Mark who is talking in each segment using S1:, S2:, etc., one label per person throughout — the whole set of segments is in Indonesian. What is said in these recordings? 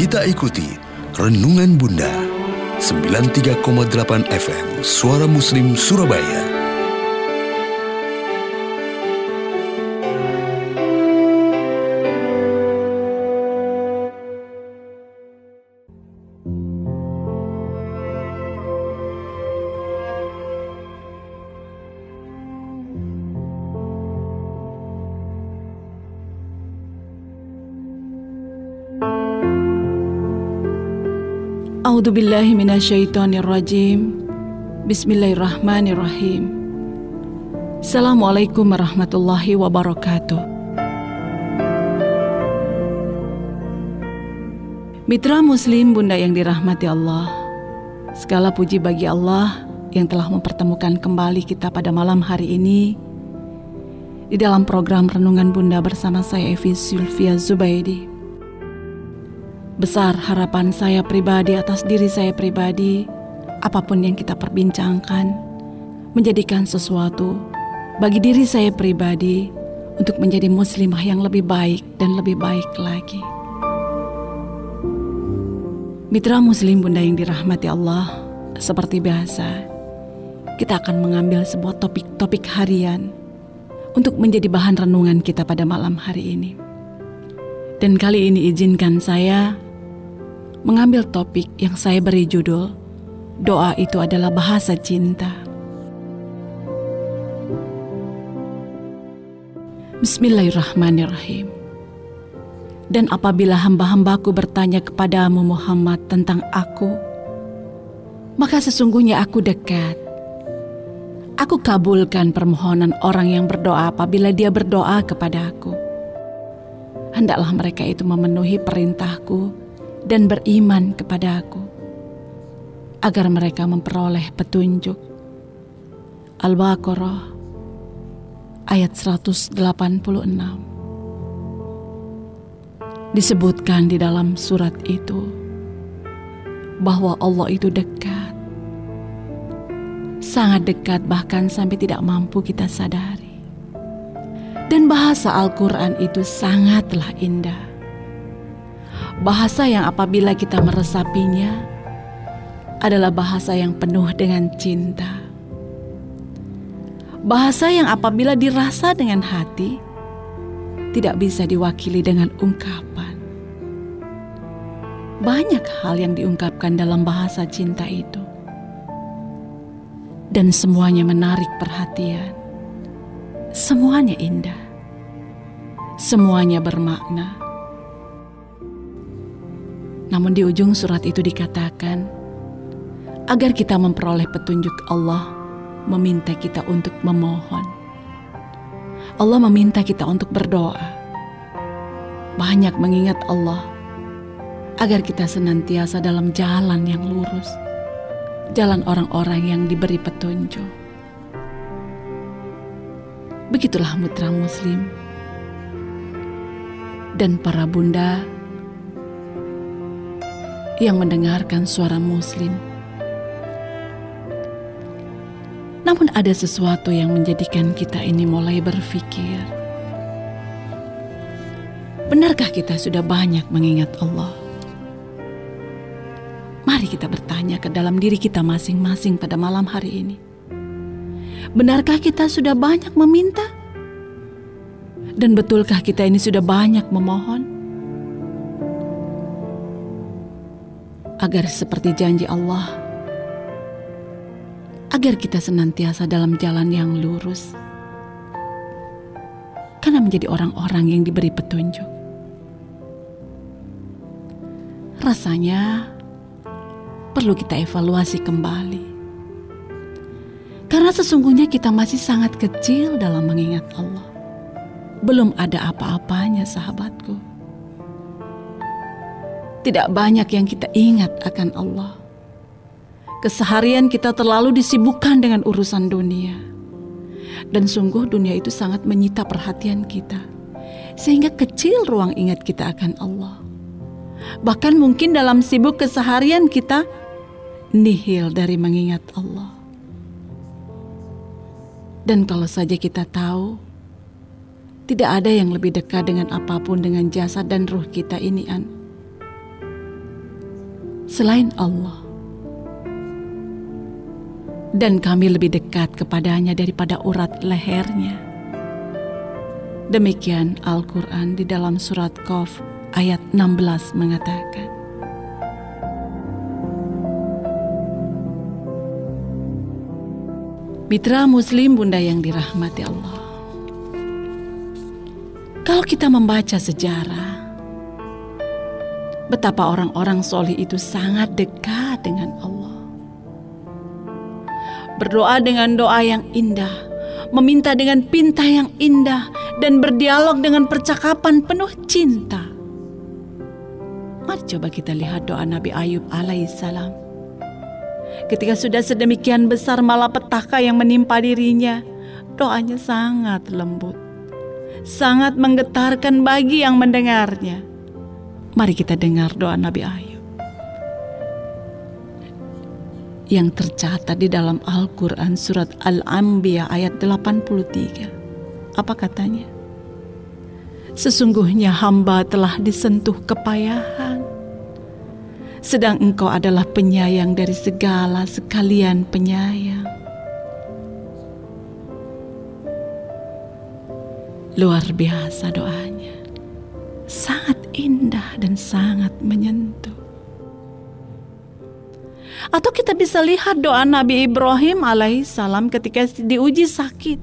S1: Kita ikuti Renungan Bunda 93,8 FM Suara Muslim Surabaya.
S2: A'udzu billahi minasyaitonir rajim. Bismillahirrahmanirrahim. Assalamualaikum warahmatullahi wabarakatuh. Mitra muslim Bunda yang dirahmati Allah. Segala puji bagi Allah yang telah mempertemukan kembali kita pada malam hari ini di dalam program Renungan Bunda bersama saya Evi Sylvia Zubaidi. Besar harapan saya pribadi atas diri saya pribadi, apa pun yang kita perbincangkan, menjadikan sesuatu bagi diri saya pribadi untuk menjadi muslimah yang lebih baik dan lebih baik lagi. Mitra muslim bunda yang dirahmati Allah, seperti biasa, kita akan mengambil sebuah topik-topik harian untuk menjadi bahan renungan kita pada malam hari ini. Dan kali ini izinkan saya mengambil topik yang saya beri judul Doa itu adalah bahasa cinta. Bismillahirrahmanirrahim. Dan apabila hamba-hambaku bertanya kepadamu Muhammad tentang aku, maka sesungguhnya aku dekat. Aku kabulkan permohonan orang yang berdoa apabila dia berdoa kepada aku. Hendaklah mereka itu memenuhi perintahku dan beriman kepada aku agar mereka memperoleh petunjuk. Al-Baqarah ayat 186 Disebutkan di dalam surat itu bahwa Allah itu dekat. Sangat dekat bahkan sampai tidak mampu kita sadari. Dan bahasa Al-Quran itu sangatlah indah Bahasa yang apabila kita meresapinya adalah bahasa yang penuh dengan cinta. Bahasa yang apabila dirasa dengan hati tidak bisa diwakili dengan ungkapan. Banyak hal yang diungkapkan dalam bahasa cinta itu. Dan semuanya menarik perhatian. Semuanya indah. Semuanya bermakna namun di ujung surat itu dikatakan, agar kita memperoleh petunjuk Allah, meminta kita untuk memohon. Allah meminta kita untuk berdoa. Banyak mengingat Allah, agar kita senantiasa dalam jalan yang lurus. Jalan orang-orang yang diberi petunjuk. Begitulah mutra muslim dan para bunda yang mendengarkan suara Muslim. Namun, ada sesuatu yang menjadikan kita ini mulai berpikir, benarkah kita sudah banyak mengingat Allah? Mari kita bertanya ke dalam diri kita masing-masing pada malam hari ini. Benarkah kita sudah banyak meminta? Dan betulkah kita ini sudah banyak memohon? Agar seperti janji Allah, agar kita senantiasa dalam jalan yang lurus, karena menjadi orang-orang yang diberi petunjuk. Rasanya perlu kita evaluasi kembali, karena sesungguhnya kita masih sangat kecil dalam mengingat Allah. Belum ada apa-apanya, sahabatku tidak banyak yang kita ingat akan Allah. Keseharian kita terlalu disibukkan dengan urusan dunia. Dan sungguh dunia itu sangat menyita perhatian kita. Sehingga kecil ruang ingat kita akan Allah. Bahkan mungkin dalam sibuk keseharian kita nihil dari mengingat Allah. Dan kalau saja kita tahu, tidak ada yang lebih dekat dengan apa pun dengan jasad dan ruh kita ini, An selain Allah. Dan kami lebih dekat kepadanya daripada urat lehernya. Demikian Al-Quran di dalam surat Qaf ayat 16 mengatakan. Mitra Muslim Bunda yang dirahmati Allah. Kalau kita membaca sejarah, betapa orang-orang solih itu sangat dekat dengan Allah. Berdoa dengan doa yang indah, meminta dengan pinta yang indah, dan berdialog dengan percakapan penuh cinta. Mari coba kita lihat doa Nabi Ayub alaihissalam. Ketika sudah sedemikian besar malapetaka yang menimpa dirinya, doanya sangat lembut, sangat menggetarkan bagi yang mendengarnya. Mari kita dengar doa Nabi Ayub. Yang tercatat di dalam Al-Quran surat Al-Anbiya ayat 83. Apa katanya? Sesungguhnya hamba telah disentuh kepayahan. Sedang engkau adalah penyayang dari segala sekalian penyayang. Luar biasa sangat indah dan sangat menyentuh. Atau kita bisa lihat doa Nabi Ibrahim alaihissalam ketika diuji sakit.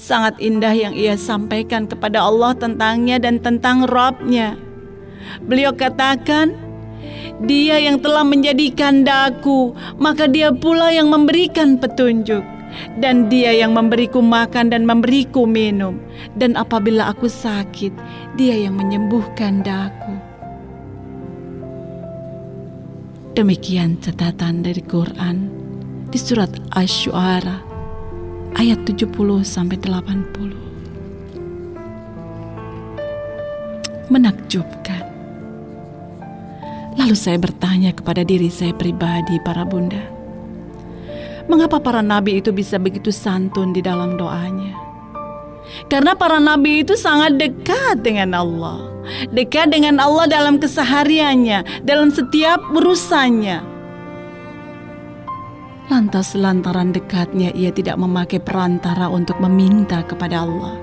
S2: Sangat indah yang ia sampaikan kepada Allah tentangnya dan tentang Robnya. Beliau katakan, dia yang telah menjadikan daku, maka dia pula yang memberikan petunjuk dan dia yang memberiku makan dan memberiku minum. Dan apabila aku sakit, dia yang menyembuhkan daku. Demikian catatan dari Quran di surat Asy-Syu'ara ayat 70 sampai 80. Menakjubkan. Lalu saya bertanya kepada diri saya pribadi para bunda Mengapa para nabi itu bisa begitu santun di dalam doanya? Karena para nabi itu sangat dekat dengan Allah. Dekat dengan Allah dalam kesehariannya, dalam setiap urusannya. Lantas lantaran dekatnya ia tidak memakai perantara untuk meminta kepada Allah.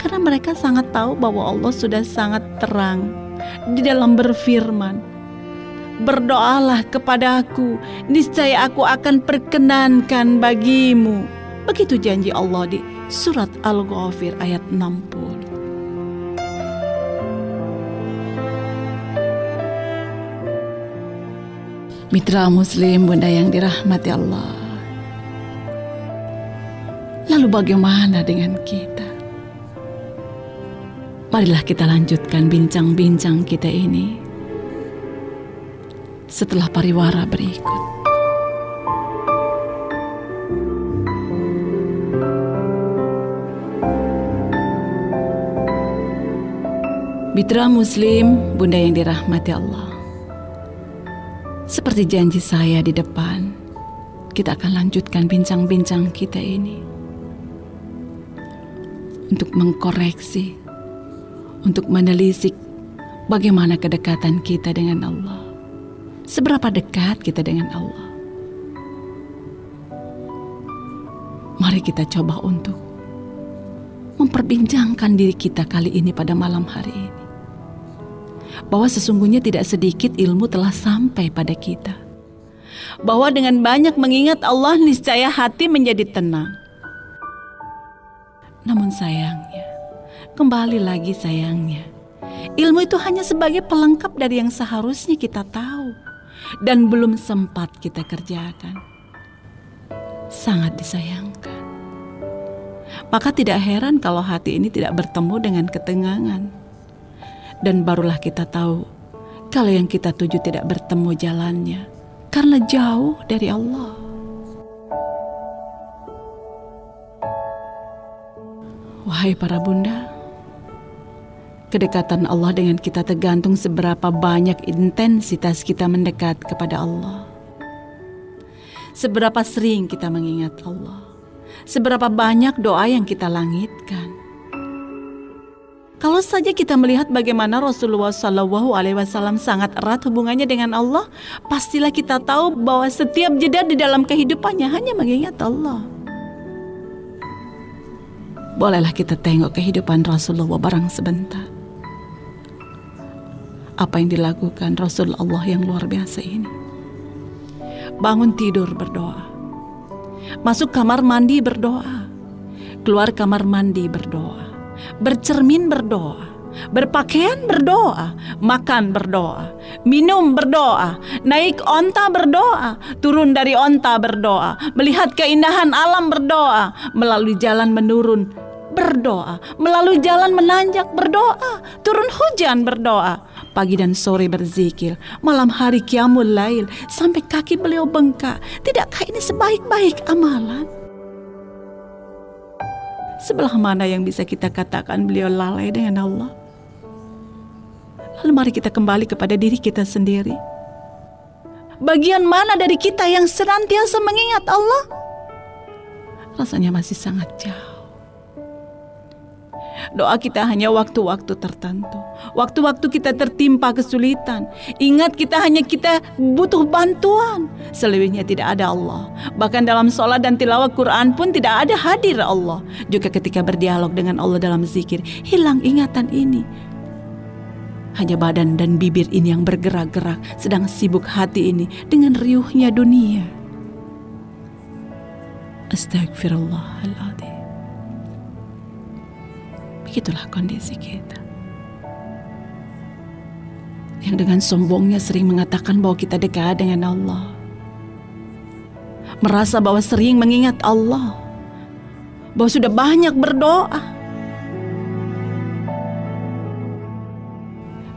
S2: Karena mereka sangat tahu bahwa Allah sudah sangat terang di dalam berfirman berdoalah kepadaku, niscaya aku akan perkenankan bagimu. Begitu janji Allah di surat Al-Ghafir ayat 60. Mitra Muslim, Bunda yang dirahmati Allah. Lalu bagaimana dengan kita? Marilah kita lanjutkan bincang-bincang kita ini setelah pariwara berikut. Mitra Muslim, Bunda yang dirahmati Allah. Seperti janji saya di depan, kita akan lanjutkan bincang-bincang kita ini. Untuk mengkoreksi, untuk menelisik bagaimana kedekatan kita dengan Allah. Seberapa dekat kita dengan Allah? Mari kita coba untuk memperbincangkan diri kita kali ini pada malam hari ini. Bahwa sesungguhnya tidak sedikit ilmu telah sampai pada kita. Bahwa dengan banyak mengingat Allah niscaya hati menjadi tenang. Namun sayangnya, kembali lagi sayangnya, ilmu itu hanya sebagai pelengkap dari yang seharusnya kita tahu dan belum sempat kita kerjakan. Sangat disayangkan. Maka tidak heran kalau hati ini tidak bertemu dengan ketenangan. Dan barulah kita tahu kalau yang kita tuju tidak bertemu jalannya karena jauh dari Allah. Wahai para bunda, Kedekatan Allah dengan kita tergantung seberapa banyak intensitas kita mendekat kepada Allah. Seberapa sering kita mengingat Allah. Seberapa banyak doa yang kita langitkan. Kalau saja kita melihat bagaimana Rasulullah Wasallam sangat erat hubungannya dengan Allah, pastilah kita tahu bahwa setiap jeda di dalam kehidupannya hanya mengingat Allah. Bolehlah kita tengok kehidupan Rasulullah barang sebentar. Apa yang dilakukan Rasulullah yang luar biasa ini? Bangun tidur berdoa, masuk kamar mandi berdoa, keluar kamar mandi berdoa. Bercermin berdoa, berpakaian berdoa, makan berdoa, minum berdoa, naik onta berdoa, turun dari onta berdoa, melihat keindahan alam berdoa, melalui jalan menurun berdoa, melalui jalan menanjak berdoa, turun hujan berdoa, pagi dan sore berzikir, malam hari kiamul lail, sampai kaki beliau bengkak. Tidakkah ini sebaik-baik amalan? Sebelah mana yang bisa kita katakan beliau lalai dengan Allah? Lalu mari kita kembali kepada diri kita sendiri. Bagian mana dari kita yang senantiasa mengingat Allah? Rasanya masih sangat jauh. Doa kita hanya waktu-waktu tertentu. Waktu-waktu kita tertimpa kesulitan. Ingat kita hanya kita butuh bantuan. Selebihnya tidak ada Allah. Bahkan dalam sholat dan tilawah Quran pun tidak ada hadir Allah. Juga ketika berdialog dengan Allah dalam zikir. Hilang ingatan ini. Hanya badan dan bibir ini yang bergerak-gerak. Sedang sibuk hati ini dengan riuhnya dunia. Astagfirullahaladzim. Begitulah kondisi kita. Yang dengan sombongnya sering mengatakan bahwa kita dekat dengan Allah. Merasa bahwa sering mengingat Allah. Bahwa sudah banyak berdoa.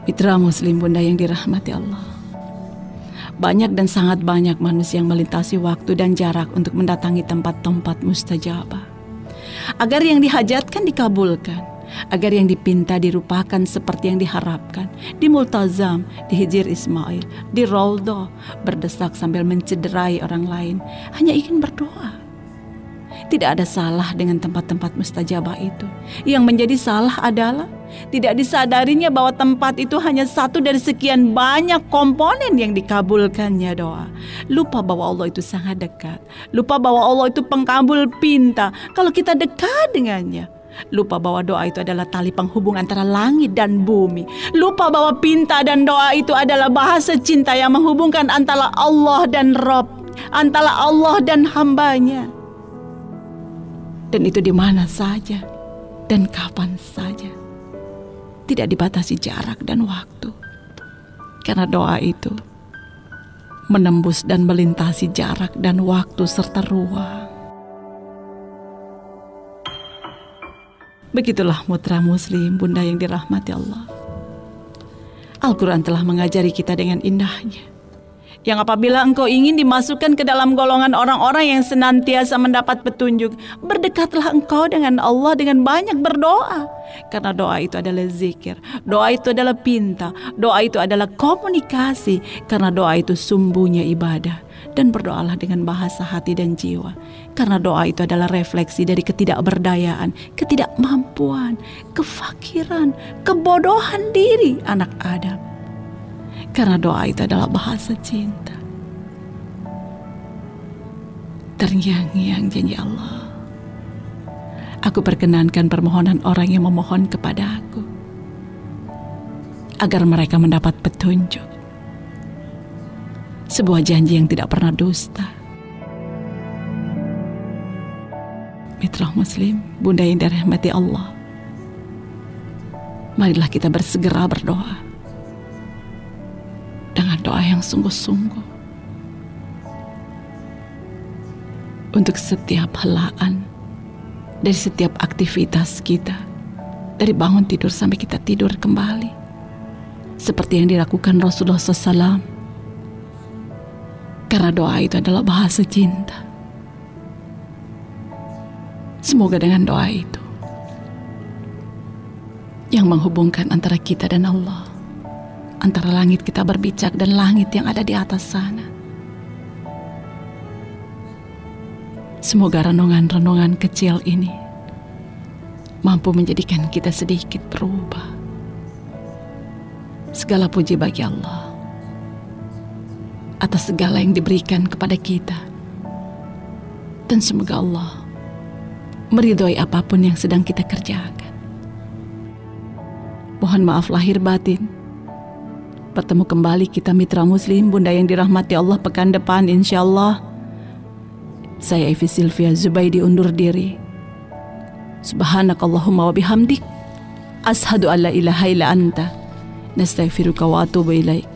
S2: Mitra muslim bunda yang dirahmati Allah. Banyak dan sangat banyak manusia yang melintasi waktu dan jarak untuk mendatangi tempat-tempat mustajabah. Agar yang dihajatkan dikabulkan agar yang dipinta dirupakan seperti yang diharapkan. Di Multazam, di Hijir Ismail, di Roldo, berdesak sambil mencederai orang lain, hanya ingin berdoa. Tidak ada salah dengan tempat-tempat mustajabah itu. Yang menjadi salah adalah tidak disadarinya bahwa tempat itu hanya satu dari sekian banyak komponen yang dikabulkannya doa. Lupa bahwa Allah itu sangat dekat. Lupa bahwa Allah itu pengkabul pinta. Kalau kita dekat dengannya, Lupa bahwa doa itu adalah tali penghubung antara langit dan bumi. Lupa bahwa pinta dan doa itu adalah bahasa cinta yang menghubungkan antara Allah dan Rob. Antara Allah dan hambanya. Dan itu di mana saja. Dan kapan saja. Tidak dibatasi jarak dan waktu. Karena doa itu menembus dan melintasi jarak dan waktu serta ruang. Begitulah mutra muslim, bunda yang dirahmati Allah. Al-Quran telah mengajari kita dengan indahnya. Yang apabila engkau ingin dimasukkan ke dalam golongan orang-orang yang senantiasa mendapat petunjuk, berdekatlah engkau dengan Allah dengan banyak berdoa. Karena doa itu adalah zikir, doa itu adalah pinta, doa itu adalah komunikasi, karena doa itu sumbunya ibadah dan berdoalah dengan bahasa hati dan jiwa. Karena doa itu adalah refleksi dari ketidakberdayaan, ketidakmampuan, kefakiran, kebodohan diri anak Adam. Karena doa itu adalah bahasa cinta. Terngiang-ngiang janji Allah. Aku perkenankan permohonan orang yang memohon kepada aku. Agar mereka mendapat petunjuk sebuah janji yang tidak pernah dusta. Mitra Muslim, Bunda yang dirahmati Allah. Marilah kita bersegera berdoa. Dengan doa yang sungguh-sungguh. Untuk setiap helaan dari setiap aktivitas kita. Dari bangun tidur sampai kita tidur kembali. Seperti yang dilakukan Rasulullah SAW karena doa itu adalah bahasa cinta. Semoga dengan doa itu yang menghubungkan antara kita dan Allah, antara langit kita berbicak dan langit yang ada di atas sana. Semoga renungan-renungan kecil ini mampu menjadikan kita sedikit berubah. Segala puji bagi Allah atas segala yang diberikan kepada kita. Dan semoga Allah meridhoi apa pun yang sedang kita kerjakan. Mohon maaf lahir batin. Bertemu kembali kita mitra muslim bunda yang dirahmati Allah pekan depan insya Allah. Saya Evi Silvia Zubaidi undur diri. Subhanakallahumma wa bihamdik. Ashadu an la ilaha illa anta. Nastaghfiruka wa atubu.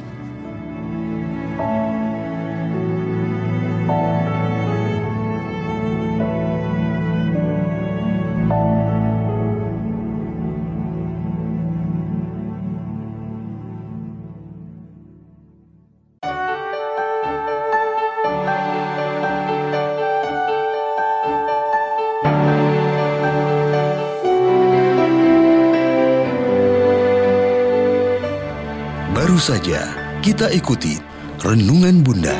S1: Saja. Kita ikuti Renungan Bunda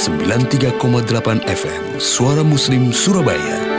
S1: 93,8 FM Suara Muslim Surabaya